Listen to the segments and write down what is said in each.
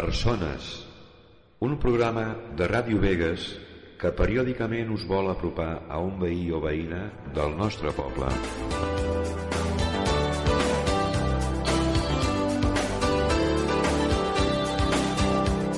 Persones, un programa de Ràdio Vegas que periòdicament us vol apropar a un veí o veïna del nostre poble.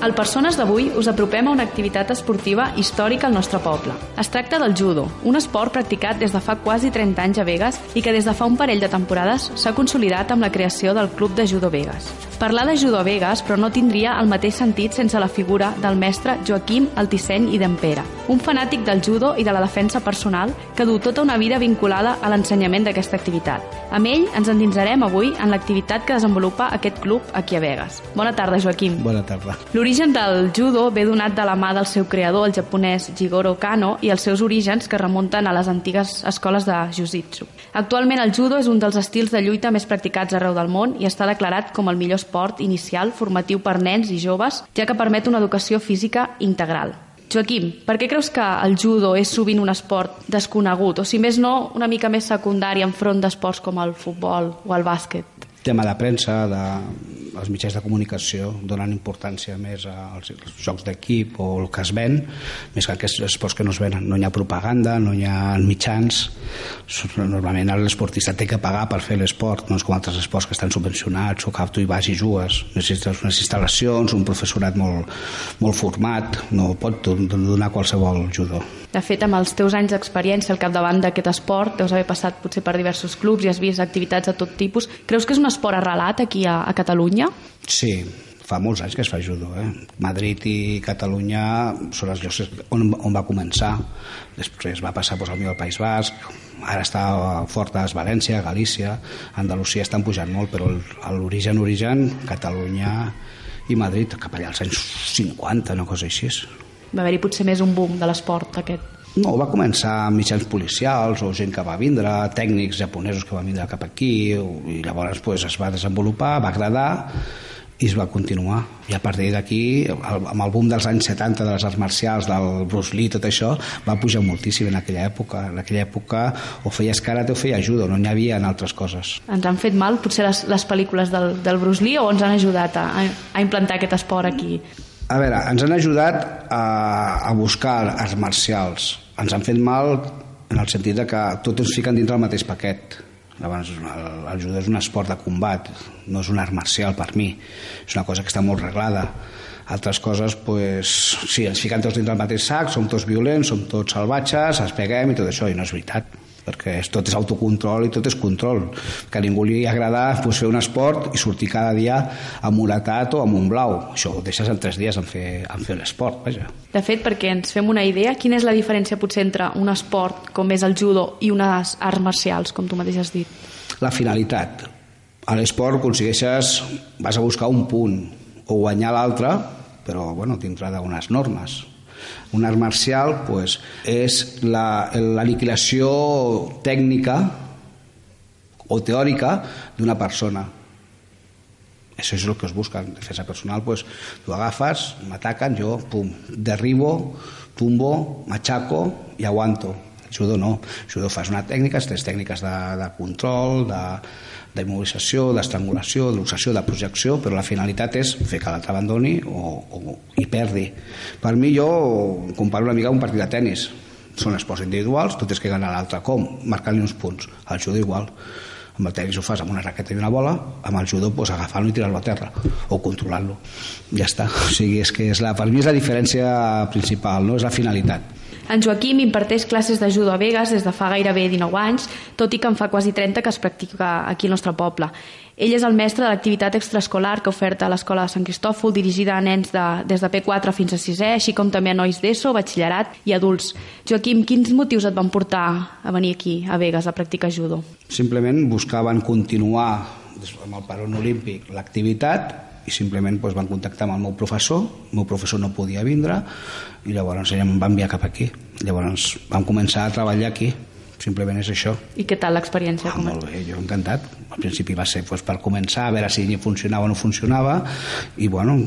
Al Persones d'avui us apropem a una activitat esportiva històrica al nostre poble. Es tracta del judo, un esport practicat des de fa quasi 30 anys a Vegas i que des de fa un parell de temporades s'ha consolidat amb la creació del Club de Judo Vegas. Parlar de judo a Vegas, però no tindria el mateix sentit sense la figura del mestre Joaquim Altisseny i d'Empera, un fanàtic del judo i de la defensa personal que du tota una vida vinculada a l'ensenyament d'aquesta activitat. Amb ell ens endinsarem avui en l'activitat que desenvolupa aquest club aquí a Vegas. Bona tarda, Joaquim. Bona tarda. L'origen del judo ve donat de la mà del seu creador, el japonès Jigoro Kano, i els seus orígens que remunten a les antigues escoles de jiu-jitsu. Actualment el judo és un dels estils de lluita més practicats arreu del món i està declarat com el millor esport inicial formatiu per nens i joves, ja que permet una educació física integral. Joaquim, per què creus que el judo és sovint un esport desconegut, o si més no, una mica més secundari enfront d'esports com el futbol o el bàsquet? tema de premsa, de, els mitjans de comunicació donen importància més als, jocs d'equip o el que es ven, més que aquests esports que no es venen. No hi ha propaganda, no hi ha mitjans. Normalment l'esportista té que pagar per fer l'esport, no és com altres esports que estan subvencionats o que tu hi vas i jugues. Necessites unes instal·lacions, un professorat molt, molt format, no pot donar qualsevol judo. De fet, amb els teus anys d'experiència al capdavant d'aquest esport, deus haver passat potser per diversos clubs i has vist activitats de tot tipus. Creus que és un esport arrelat aquí a, a Catalunya? Sí, fa molts anys que es fa judo. Eh? Madrid i Catalunya són els llocs on, on va començar. Després va passar doncs, al País Basc, ara està fort a València, Galícia, Andalusia estan pujant molt, però l'origen, origen, Catalunya i Madrid, cap allà als anys 50, una cosa així va haver-hi potser més un boom de l'esport aquest. No, va començar amb mitjans policials o gent que va vindre, tècnics japonesos que van vindre cap aquí i llavors pues, es va desenvolupar, va agradar i es va continuar. I a partir d'aquí, amb el boom dels anys 70 de les arts marcials, del Bruce Lee, tot això, va pujar moltíssim en aquella època. En aquella època o feies karate o feies judo, no n'hi havia en altres coses. Ens han fet mal potser les, les pel·lícules del, del Bruce Lee o ens han ajudat a, a implantar aquest esport aquí? A veure, ens han ajudat a, a buscar arts marcials. Ens han fet mal en el sentit de que tot ens fiquen dintre el mateix paquet. Llavors, el, el judo és un esport de combat, no és un art marcial per mi. És una cosa que està molt reglada. Altres coses, pues, sí, ens fiquen tots dintre el mateix sac, som tots violents, som tots salvatges, ens peguem i tot això, i no és veritat perquè és, tot és autocontrol i tot és control. Que a ningú li agrada pues, fer un esport i sortir cada dia amb un atat o amb un blau. Això ho deixes en tres dies en fer, en fer l'esport vaja. De fet, perquè ens fem una idea quina és la diferència potser entre un esport com és el judo i unes arts marcials, com tu mateix has dit? La finalitat. A l'esport aconsegueixes vas a buscar un punt o guanyar l'altre però bueno, dintre d'unes normes un art marcial pues, és la, l'aniquilació tècnica o teòrica d'una persona. Això és el que es busca en defensa personal. Pues, tu agafes, m'ataquen, jo pum, derribo, tumbo, machaco i aguanto. Judo no. Judo fas una tècnica, tres tècniques de, de control, de, d'immobilització, d'estrangulació, d'obsessió, de projecció, però la finalitat és fer que l'altre abandoni o, o, i perdi. Per mi jo comparo una mica un partit de tennis. Són esports individuals, tot és que gana l'altre. Com? Marcant-li uns punts. El judo igual. Amb el tennis ho fas amb una raqueta i una bola, amb el judo pues, agafar-lo i tirar-lo a terra, o controlar-lo. Ja està. O sigui, és que és la, per mi és la diferència principal, no és la finalitat. En Joaquim imparteix classes de judo a Vegas des de fa gairebé 19 anys, tot i que en fa quasi 30 que es practica aquí al nostre poble. Ell és el mestre de l'activitat extraescolar que oferta a l'Escola de Sant Cristòfol, dirigida a nens de, des de P4 fins a 6è, així com també a nois d'ESO, batxillerat i adults. Joaquim, quins motius et van portar a venir aquí, a Vegas, a practicar judo? Simplement buscaven continuar amb el paron olímpic l'activitat i simplement doncs, van contactar amb el meu professor el meu professor no podia vindre i llavors ella em va enviar cap aquí. Llavors vam començar a treballar aquí. Simplement és això. I què tal l'experiència? Ah, molt bé, jo encantat. Al principi va ser doncs, per començar a veure si funcionava o no funcionava i bueno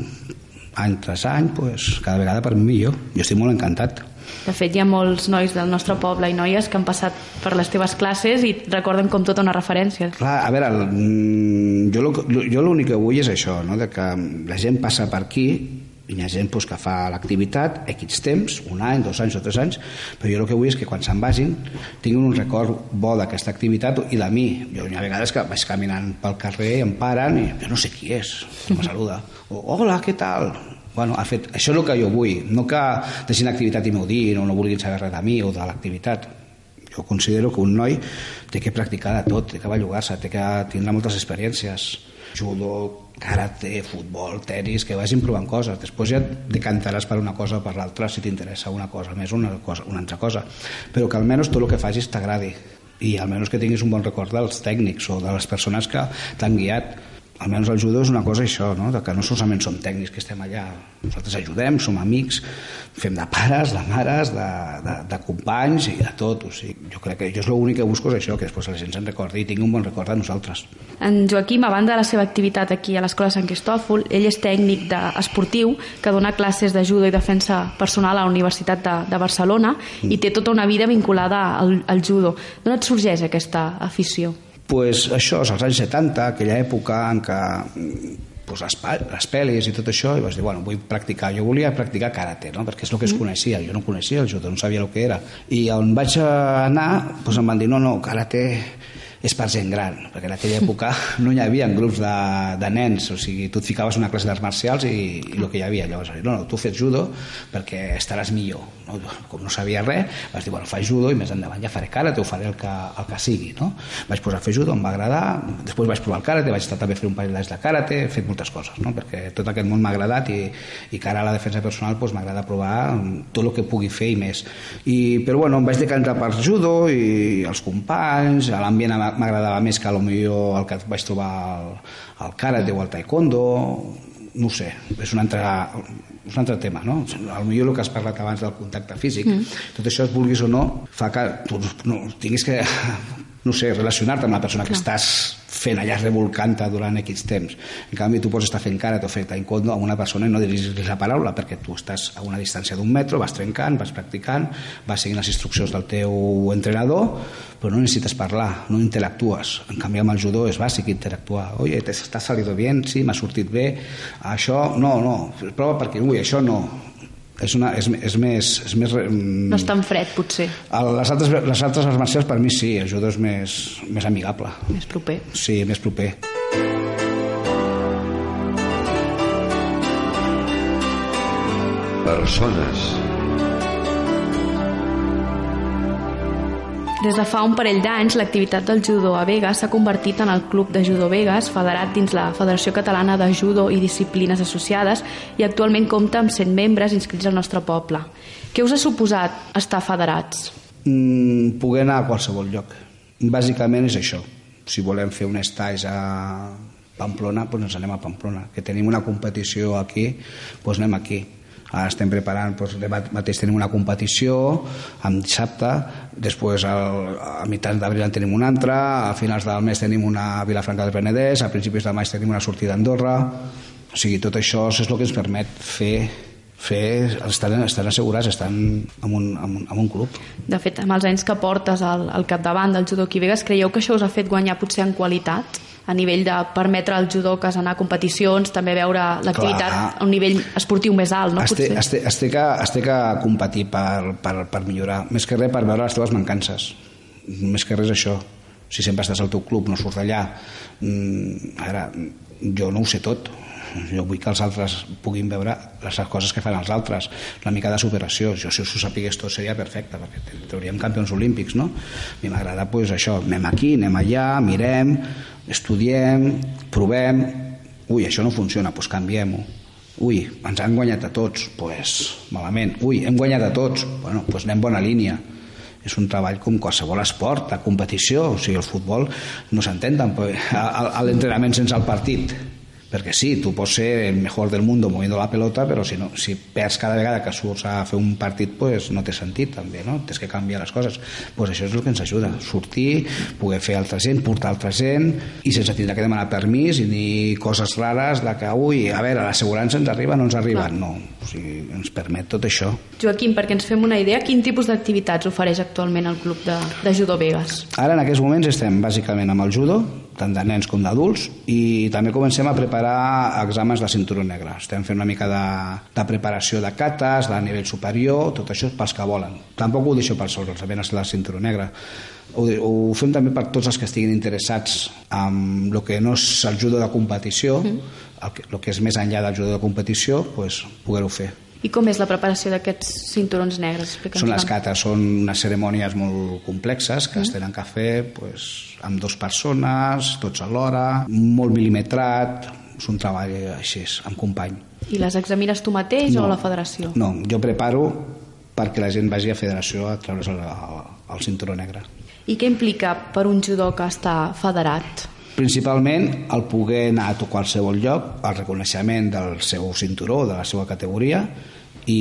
any tras any pues, cada vegada per mi millor jo estic molt encantat De fet, hi ha molts nois del nostre poble i noies que han passat per les teves classes i recorden com tota una referència. Clar, a veure, el, mm, jo l'únic que vull és això, no? de que la gent passa per aquí i hi ha gent pues, que fa l'activitat X temps, un any, dos anys o tres anys, però jo el que vull és que quan se'n vagin tinguin un record bo d'aquesta activitat i de mi. Jo hi ha vegades que vaig caminant pel carrer, em paren i jo no sé qui és, que me saluda. O, hola, què tal? Bueno, ha fet, això és el que jo vull, no que deixin l'activitat i m'ho diguin o no vulguin saber res de mi o de l'activitat. Jo considero que un noi té que practicar de tot, té que bellugar-se, té que tindre moltes experiències. Judo, karate, futbol, tenis, que vagin provant coses. Després ja decantaràs per una cosa o per l'altra si t'interessa una cosa més una, cosa, una altra cosa. Però que almenys tot el que facis t'agradi i almenys que tinguis un bon record dels tècnics o de les persones que t'han guiat almenys el judo és una cosa això, no? de que no solament som tècnics que estem allà, nosaltres ajudem, som amics, fem de pares, de mares, de, de, de companys i de tot, o sigui, jo crec que jo és l'únic que busco és això, que després la gent se'n recordi i tingui un bon record de nosaltres. En Joaquim, a banda de la seva activitat aquí a l'Escola Sant Cristòfol, ell és tècnic de, esportiu que dona classes de judo i defensa personal a la Universitat de, de Barcelona mm. i té tota una vida vinculada al, al judo. D'on et sorgeix aquesta afició? Pues això, als anys 70, aquella època en què pues, les, les pel·lis i tot això, i vas dir, bueno, vull practicar. Jo volia practicar karate, no? perquè és el que es coneixia. Jo no coneixia el judo, no sabia el que era. I on vaig anar, pues, em van dir, no, no, karate és per gent gran, perquè en aquella època no hi havia grups de, de nens, o sigui, tu et ficaves una classe d'arts marcials i, i el que hi havia. Llavors, no, no, tu fes judo perquè estaràs millor. No? Com no sabia res, vas dir, bueno, faig judo i més endavant ja faré karate o faré el que, el que sigui. No? Vaig posar a fer judo, em va agradar, després vaig provar el karate, vaig estar també fer un parell d'anys de karate, he fet moltes coses, no? perquè tot aquest món m'ha agradat i, i que ara a la defensa personal doncs, m'agrada provar tot el que pugui fer i més. I, però bueno, em vaig decantar per judo i els companys, l'ambient m'agradava més que potser el que vaig trobar al, al karate o al taekwondo, no ho sé, és un altre, és un altre tema, no? Al millor el que has parlat abans del contacte físic, mm. tot això, vulguis o no, fa que tu no, tinguis que, no sé, relacionar-te amb la persona Clar. que estàs fent allà revolcant-te durant X temps. En canvi, tu pots estar fent cara o fer taekwondo a una persona i no dirigir la paraula perquè tu estàs a una distància d'un metro, vas trencant, vas practicant, vas seguint les instruccions del teu entrenador, però no necessites parlar, no interactues. En canvi, amb el judo és bàsic interactuar. Oye, t'està salido bien? Sí, m'ha sortit bé. Això, no, no, prova perquè, ui, això no és, una, és, és més... És més mm, No és tan fred, potser. el- les altres, les altres arts marcials per mi sí, el judo és més, més amigable. Més proper. Sí, més proper. Persones. Des de fa un parell d'anys, l'activitat del judo a Vegas s'ha convertit en el Club de Judo Vegas, federat dins la Federació Catalana de Judo i Disciplines Associades, i actualment compta amb 100 membres inscrits al nostre poble. Què us ha suposat estar federats? Mm, poder anar a qualsevol lloc. Bàsicament és això. Si volem fer un stage a Pamplona, doncs ens anem a Pamplona. Que tenim una competició aquí, doncs anem aquí. Ara estem preparant, doncs, demà mateix tenim una competició, en dissabte, després al, a mitjans d'abril en tenim una altra, a finals del mes tenim una a Vilafranca del Penedès, a principis de maig tenim una sortida a Andorra, o sigui, tot això és el que ens permet fer fer, estan, estan assegurats, estan en un, en un, en un club. De fet, amb els anys que portes al, al capdavant del judo aquí a Vegas, creieu que això us ha fet guanyar potser en qualitat? A nivell de permetre als judoques anar a competicions, també veure l'activitat a un nivell esportiu més alt, no? es, té, Potser. es, té, es, té que, es té que competir per, per, per millorar, més que res per veure les teves mancances, més que res això. Si sempre estàs al teu club, no surts d'allà, mm, ara, jo no ho sé tot, jo vull que els altres puguin veure les coses que fan els altres, una mica de superació. Jo, si ho sapigués tot, seria perfecte, perquè trauríem campions olímpics, no? A mi m'agrada, pues, això, anem aquí, anem allà, mirem, estudiem, provem, ui, això no funciona, doncs canviem-ho. Ui, ens han guanyat a tots, doncs pues, malament. Ui, hem guanyat a tots, bueno, doncs anem bona línia. És un treball com qualsevol esport, de competició, o sigui, el futbol no s'entén l'entrenament sense el partit, perquè sí, tu pots ser el millor del món moviendo la pelota, però si, no, si perds cada vegada que surts a fer un partit, pues no té sentit també, no? Tens que canviar les coses. Pues això és el que ens ajuda, sortir, poder fer altra gent, portar altra gent, i sense tindre que demanar permís i ni coses rares de que, ui, a veure, l'assegurança ens arriba no ens arriba. Clar. No, o sigui, ens permet tot això. Joaquim, perquè ens fem una idea, quin tipus d'activitats ofereix actualment el club de, de Judo Vegas? Ara, en aquests moments, estem bàsicament amb el judo, tant de nens com d'adults, i també comencem a preparar exàmens de cinturó negre. Estem fent una mica de, de preparació de cates, de nivell superior, tot això pels que volen. Tampoc ho deixo pels sols, els apenes la cinturó negre. Ho, ho fem també per tots els que estiguin interessats en el que no és el judo de competició, mm. el, que, el que és més enllà del judo de competició, pues, poder-ho fer. I com és la preparació d'aquests cinturons negres? Són les cates, són unes cerimònies molt complexes que mm. es tenen que fer pues, amb dues persones, tots alhora, molt mil·limetrat, és un treball així, amb company. I les examines tu mateix no, o la federació? No, jo preparo perquè la gent vagi a federació a treure's el, el, el cinturó negre. I què implica per un judó que està federat? Principalment el poder anar a qualsevol lloc, el reconeixement del seu cinturó, de la seva categoria, i,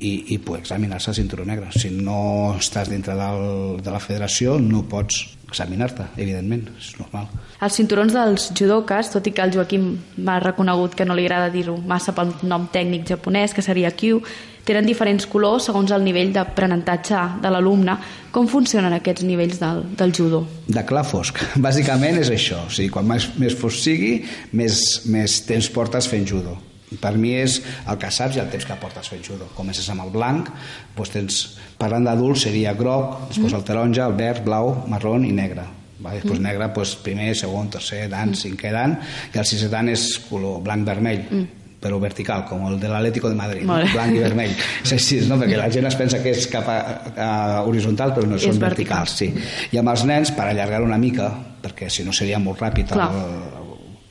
i, i poder examinar-se a cinturó negre. Si no estàs dintre del, de la federació no pots examinar-te, evidentment, és normal. Els cinturons dels judokas, tot i que el Joaquim m'ha reconegut que no li agrada dir-ho massa pel nom tècnic japonès, que seria Kyu, tenen diferents colors segons el nivell d'aprenentatge de l'alumne. Com funcionen aquests nivells del, del judo? De clar fosc. Bàsicament és això. O sigui, quan més, més fosc sigui, més, més temps portes fent judo. Per mi és el que saps i el temps que portes fent judo. Comences amb el blanc, doncs tens, parlant d'adults seria groc, després mm. el taronja, el verd, blau, marró i negre. Va, després mm. negre, doncs, primer, segon, tercer dan, mm. cinquè dan, i el sisè dan és color blanc-vermell. Mm però vertical, com el de l'Atlético de Madrid, blanc i vermell. Sí, sí, no? perquè la gent es pensa que és cap a, a horitzontal, però no, són vertical. verticals. Sí. I amb els nens, per allargar una mica, perquè si no seria molt ràpid, el,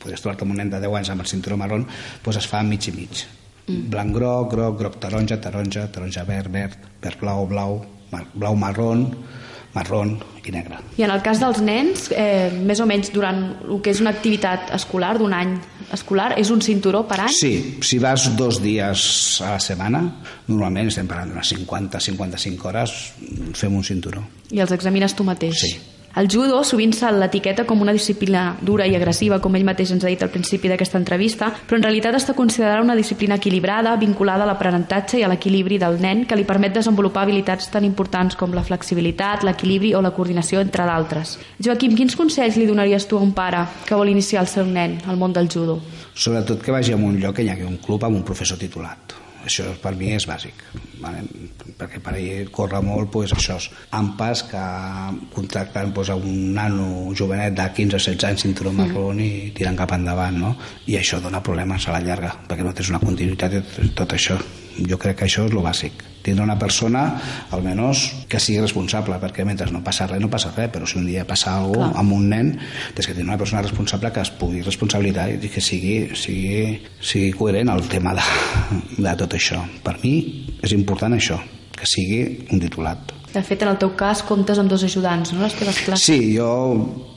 podries trobar-te un nen de 10 anys amb el cinturó marró, doncs es fa mig i mig. Mm. Blanc groc, groc, groc taronja, taronja, taronja verd, verd, verd blau, blau, blau marrón, marrón i negre. I en el cas dels nens, eh, més o menys durant el que és una activitat escolar, d'un any escolar, és un cinturó per any? Sí, si vas dos dies a la setmana, normalment estem parlant d'unes 50-55 hores, fem un cinturó. I els examines tu mateix? Sí. El judo sovint se l'etiqueta com una disciplina dura i agressiva, com ell mateix ens ha dit al principi d'aquesta entrevista, però en realitat està considerada una disciplina equilibrada, vinculada a l'aprenentatge i a l'equilibri del nen, que li permet desenvolupar habilitats tan importants com la flexibilitat, l'equilibri o la coordinació, entre d'altres. Joaquim, quins consells li donaries tu a un pare que vol iniciar el seu nen al món del judo? Sobretot que vagi a un lloc que hi hagi un club amb un professor titulat això per mi és bàsic vale? perquè per ahir corre molt pues, això, AMPAs que contracten pues, a un nano jovenet de 15-16 anys cinturó mm. marró i tiren cap endavant no? i això dona problemes a la llarga perquè no tens una continuïtat de tot això jo crec que això és el bàsic tindre una persona, almenys, que sigui responsable, perquè mentre no passa res, no passa res, però si un dia passa alguna cosa amb un nen, tens que tenir una persona responsable que es pugui responsabilitzar i que sigui, sigui, sigui coherent el tema de, de tot això. Per mi és important això, que sigui un titulat. De fet, en el teu cas, comptes amb dos ajudants, no?, les teves classes. Sí, jo...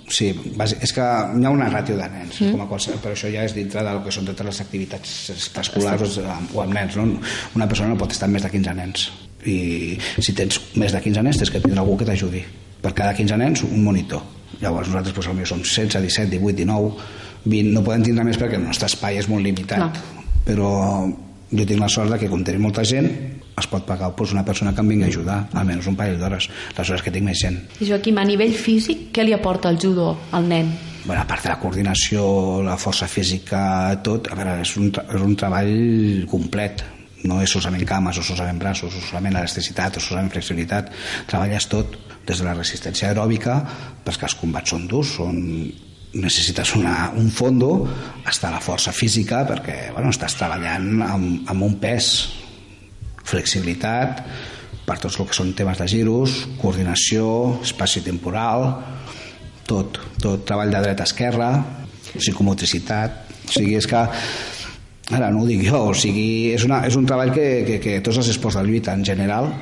Sí, és que hi ha una ràtio de nens, mm. com a qualsevol, però això ja és dintre del que són totes les activitats escolars o amb nens, no? Una persona no pot estar amb més de 15 nens. I si tens més de 15 nens, tens que tindre algú que t'ajudi. Per cada 15 nens, un monitor. Llavors nosaltres doncs, potser som 16, 17, 18, 19, 20, no podem tindre més perquè el nostre espai és molt limitat. No. Però jo tinc la sort de que com tenim molta gent es pot pagar pues, una persona que em vingui a ajudar almenys un parell d'hores. Les hores que tinc més gent. I Joaquim, a nivell físic què li aporta el judo al nen? Bueno, a part de la coordinació, la força física, tot, a veure, és un, és un treball complet, no és solament cames o solament braços o solament elasticitat o solament flexibilitat. Treballes tot des de la resistència aeròbica perquè els combats són durs són necessites una, un fondo està la força física perquè bueno, estàs treballant amb, amb un pes flexibilitat per tots el que són temes de giros coordinació, espaci temporal tot, tot treball de dreta a esquerra psicomotricitat o sigui, és que ara no ho dic jo, o sigui, és, una, és un treball que, que, que tots els esports de lluita en general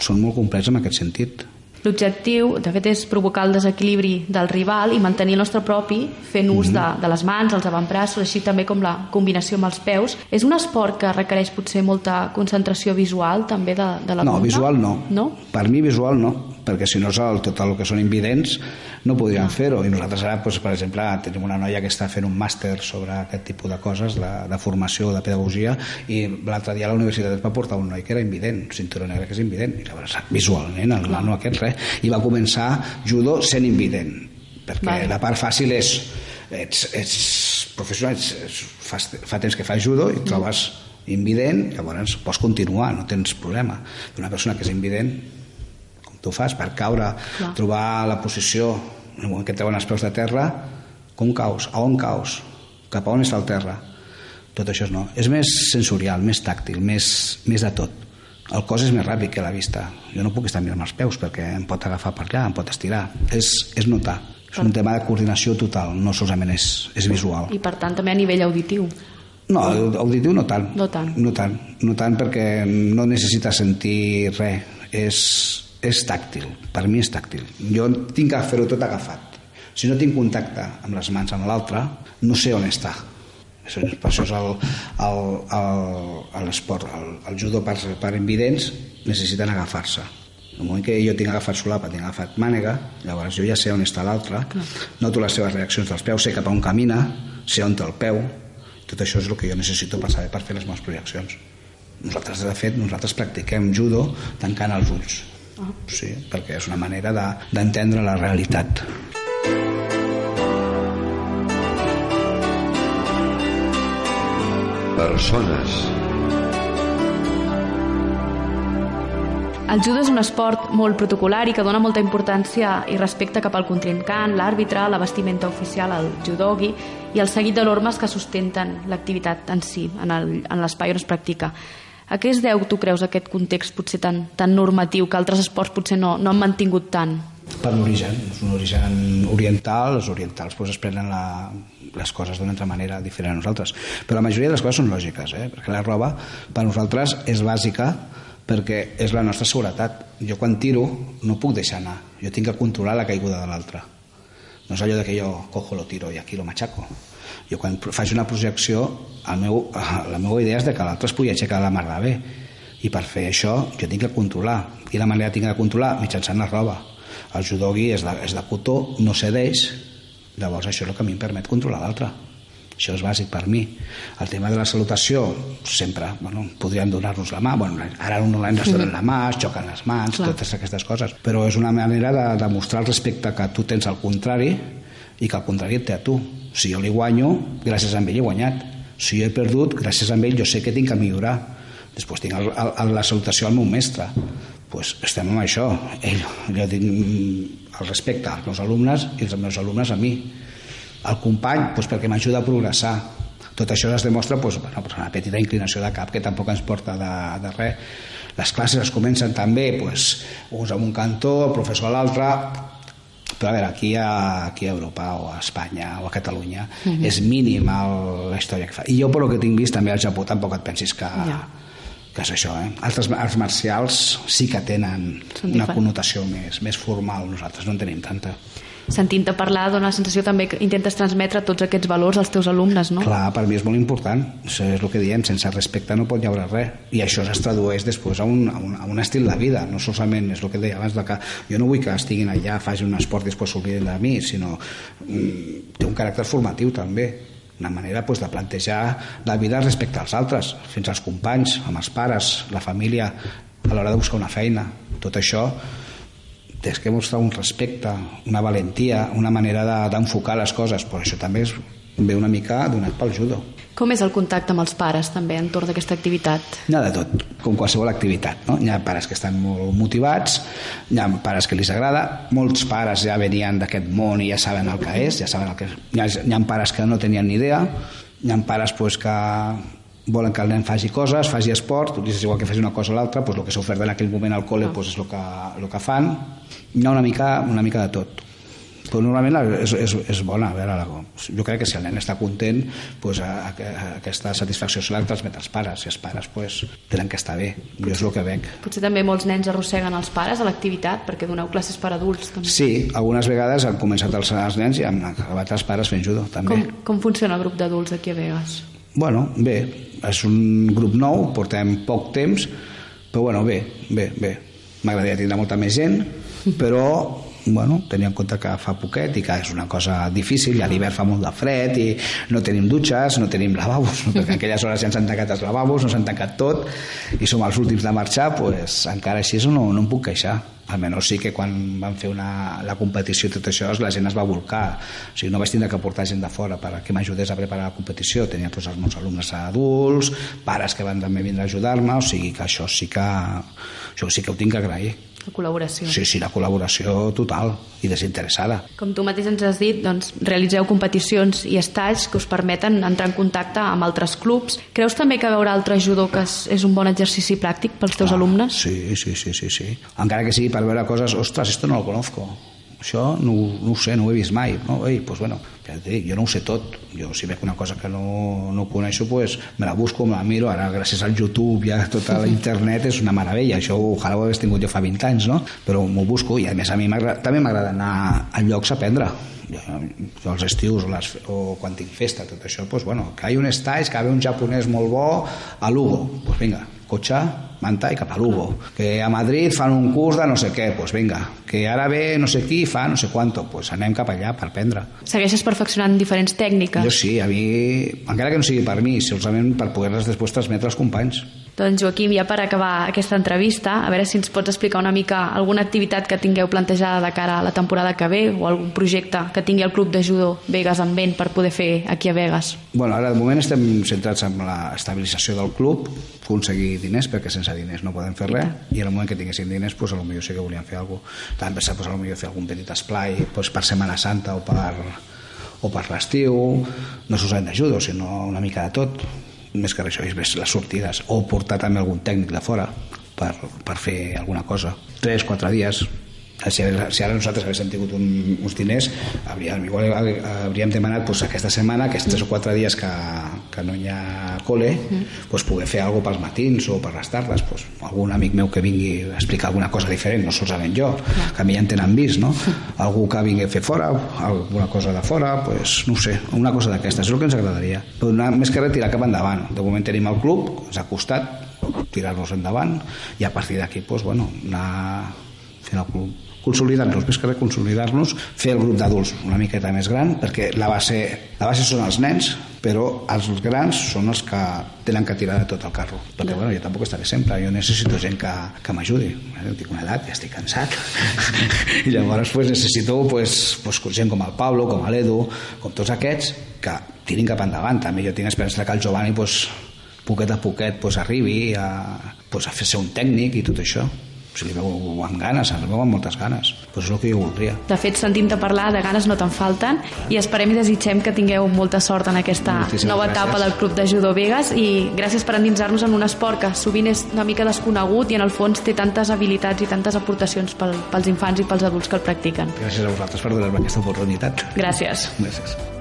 són molt complets en aquest sentit L'objectiu, de fet, és provocar el desequilibri del rival i mantenir el nostre propi fent ús de, de les mans, els avantbraços, així també com la combinació amb els peus. És un esport que requereix potser molta concentració visual també de, de la No, visual no. no. Per mi visual no, perquè si no és el, tot el que són invidents no podrien fer-ho. I nosaltres ara, doncs, per exemple, tenim una noia que està fent un màster sobre aquest tipus de coses, de, de formació, de pedagogia i l'altre dia a la universitat va portar un noi que era invident, cinturó negre que és invident. I llavors visualment el nano aquest res. I va començar judo sent invident perquè vale. la part fàcil és ets, ets professional ets, ets, fa, fa temps que fas judo i mm. trobes invident llavors pots continuar, no tens problema. Una persona que és invident tu fas per caure Clar. trobar la posició en el moment que treuen els peus de terra com caus, a on caus cap a on està el terra tot això no. És més sensorial, més tàctil, més, més de tot el cos és més ràpid que la vista. Jo no puc estar mirant els peus perquè em pot agafar per allà, em pot estirar. És, és notar. És un tema de coordinació total, no solament és, és visual. I per tant també a nivell auditiu. No, auditiu no tant. No tant. No tant, no tant perquè no necessita sentir res. És, és tàctil. Per mi és tàctil. Jo tinc que fer-ho tot agafat. Si no tinc contacte amb les mans amb l'altre, no sé on està per això és l'esport. El, el judo per, per invidents necessiten agafar-se. En el moment que jo tinc agafat solapa, tinc agafat mànega, llavors jo ja sé on està l'altre, noto les seves reaccions dels peus, sé cap a on camina, sé on té el peu, tot això és el que jo necessito per saber per fer les meves projeccions. Nosaltres, de fet, nosaltres practiquem judo tancant els ulls. Ah. Sí, perquè és una manera d'entendre de, la realitat. persones. El judo és un esport molt protocolar i que dona molta importància i respecte cap al contrincant, l'àrbitre, la vestimenta oficial, el judogi i el seguit de normes que sustenten l'activitat en si, en l'espai on es practica. A què es deu, tu creus, aquest context potser tan, tan normatiu que altres esports potser no, no han mantingut tant? Per l'origen, és un origen oriental, els orientals pues, es prenen la, les coses d'una altra manera diferent a nosaltres. Però la majoria de les coses són lògiques, eh? perquè la roba per nosaltres és bàsica perquè és la nostra seguretat. Jo quan tiro no puc deixar anar, jo tinc que controlar la caiguda de l'altre. No és allò que jo cojo, lo tiro i aquí lo machaco. Jo quan faig una projecció, el meu, la meva idea és de que l'altre es pugui aixecar la mar de bé. I per fer això jo tinc que controlar. I la manera tinc de controlar? Mitjançant la roba. El judogi és de, és de cotó, no cedeix, Llavors això és el que a mi em permet controlar l'altre. Això és bàsic per mi. El tema de la salutació, sempre, bueno, podríem donar-nos la mà, bueno, ara no ens donen la mà, es xoquen les mans, Clar. totes aquestes coses, però és una manera de demostrar el respecte que tu tens al contrari i que el contrari et té a tu. Si jo li guanyo, gràcies a ell he guanyat. Si jo he perdut, gràcies a ell jo sé que tinc que millorar. Després tinc el, el, la salutació al meu mestre. pues estem amb això. Ell, jo tinc el respecte als meus alumnes i els meus alumnes a mi. El company, doncs perquè m'ajuda a progressar. Tot això es demostra doncs, bueno, doncs una petita inclinació de cap que tampoc ens porta de, de res. Les classes es comencen també doncs, uns amb un cantó, el professor a l'altre, però a veure, aquí a, aquí a Europa o a Espanya o a Catalunya uh mhm. -huh. és mínim el, la història que fa. I jo, per el que tinc vist, també al Japó tampoc et pensis que, ja. que és això. Eh? Altres arts marcials sí que tenen una connotació més, més formal, nosaltres no en tenim tanta sentint-te parlar dona la sensació també que intentes transmetre tots aquests valors als teus alumnes, no? Clar, per mi és molt important, això és el que diem, sense respecte no pot hi haure res, i això es tradueix després a un, a un, a un estil de vida, no solament és el que deia abans, de que jo no vull que estiguin allà, facin un esport i després s'obliden de mi, sinó mm, té un caràcter formatiu també, una manera pues, de plantejar la vida respecte als altres, fins als companys, amb els pares, la família, a l'hora de buscar una feina. Tot això tens que mostrar un respecte, una valentia, una manera d'enfocar de, les coses, però això també és, ve una mica donat pel judo. Com és el contacte amb els pares també entorn d'aquesta activitat? Hi ha de tot, com qualsevol activitat. No? Hi ha pares que estan molt motivats, hi ha pares que els agrada, molts pares ja venien d'aquest món i ja saben el que és, ja saben el que és. Hi ha, hi ha pares que no tenien ni idea, hi ha pares pues, que volen que el nen faci coses, faci esport, és igual que faci una cosa o l'altra, doncs el que s'ha ofert en aquell moment al col·le ah. doncs és el que, el que fan. Hi ha una mica, una mica de tot. però normalment és, és, és bona a veure, jo crec que si el nen està content pues, a, a, a aquesta satisfacció se la transmet als pares i els pares pues, tenen que estar bé potser, jo és el que veig potser també molts nens arrosseguen els pares a l'activitat perquè doneu classes per adults també. sí, algunes vegades han començat els, els nens i han acabat els pares fent judo també. Com, com funciona el grup d'adults aquí a Vegas? Bueno, bé, és un grup nou, portem poc temps, però bueno, bé, bé, bé. M'agradaria tindre molta més gent, però bueno, tenia en compte que fa poquet i que és una cosa difícil i a l'hivern fa molt de fred i no tenim dutxes, no tenim lavabos no? perquè aquelles hores ja ens han tancat els lavabos no s'han tancat tot i som els últims de marxar pues, encara així no, no em puc queixar. Almenys sí que quan van fer una, la competició i tot això la gent es va volcar o sigui, no vaig tindre que portar gent de fora per que m'ajudés a preparar la competició. Tenia tots els meus alumnes adults pares que van també vindre a ajudar-me o sigui que això sí que, això sí que ho tinc que agrair la col·laboració. Sí, sí, la col·laboració total i desinteressada. Com tu mateix ens has dit, doncs, realitzeu competicions i estalls que us permeten entrar en contacte amb altres clubs. Creus també que veure altres judocas és un bon exercici pràctic pels teus ah, alumnes? Sí, sí, sí, sí, sí. Encara que sigui per veure coses, ostres, esto no lo conozco això no, no ho sé, no ho he vist mai no? Ei, pues bueno, ja dic, jo no ho sé tot. Jo si veig una cosa que no, no coneixo pues me la busco, me la miro. Ara gràcies al YouTube i a tota la internet és una meravella, això ojalà ho hagués tingut jo fa 20 anys no? però m'ho busco i a més a mi també m'agrada anar a llocs a aprendre. Jo, els estius les, o quan tinc festa tot això, pues bueno, que hi ha un estais que ve un japonès molt bo a Lugo. Pues vinga, cotxe, manta i cap a Lugo. Que a Madrid fan un curs de no sé què, doncs pues vinga. Que ara ve no sé qui fa no sé quanto, doncs pues anem cap allà per aprendre. Segueixes perfeccionant diferents tècniques? Jo sí, a mi, encara que no sigui per mi, solament per poder-les després transmetre als companys. Doncs Joaquim, ja per acabar aquesta entrevista, a veure si ens pots explicar una mica alguna activitat que tingueu plantejada de cara a la temporada que ve o algun projecte que tingui el Club de Judo Vegas en vent per poder fer aquí a Vegas. Bueno, ara de moment estem centrats en la estabilització del club, aconseguir diners, perquè sense diners no podem fer res, i en el moment que tinguéssim diners, pues, potser sí que volíem fer alguna cosa. També pensat pues, potser fer algun petit esplai pues, per Setmana Santa o per o per l'estiu, no solament d'ajuda, sinó una mica de tot. Més que això és més les sortides. O portar també algun tècnic de fora per, per fer alguna cosa. 3-4 dies si, si ara nosaltres haguéssim tingut un, uns diners hauríem, igual hauríem demanat pues, aquesta setmana, aquests 3 o 4 dies que, que no hi ha col·le mm. pues, poder fer alguna pels matins o per les tardes. Pues, algun amic meu que vingui a explicar alguna cosa diferent no solament jo, que a mi ja en tenen vist no? algú que vingui a fer fora alguna cosa de fora, pues, no sé una cosa d'aquestes, és el que ens agradaria. Però anar, més que res tirar cap endavant. De moment tenim el club, ens ha costat tirar-nos endavant i a partir d'aquí pues, bueno, anar fent el club consolidar-nos, més que res consolidar-nos, fer el grup d'adults una miqueta més gran, perquè la base, la base són els nens, però els grans són els que tenen que tirar de tot el carro. Perquè, bueno, jo tampoc estaré sempre, jo necessito gent que, que m'ajudi. Jo tinc una edat, ja estic cansat. I llavors pues, necessito pues, pues, gent com el Pablo, com l'Edu, com tots aquests, que tirin cap endavant. També jo tinc esperança que el Giovanni pues, poquet a poquet pues, arribi a, pues, a fer ser un tècnic i tot això si li veu amb ganes, el veu amb moltes ganes. Però és el que jo voldria. De fet, sentint-te parlar, de ganes no te'n falten i esperem i desitgem que tingueu molta sort en aquesta Moltíssimes nova gràcies. etapa del Club de Judo Vegas i gràcies per endinsar-nos en un esport que sovint és una mica desconegut i en el fons té tantes habilitats i tantes aportacions pel, pels infants i pels adults que el practiquen. Gràcies a vosaltres per donar-me aquesta oportunitat. Gràcies. Gràcies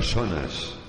persones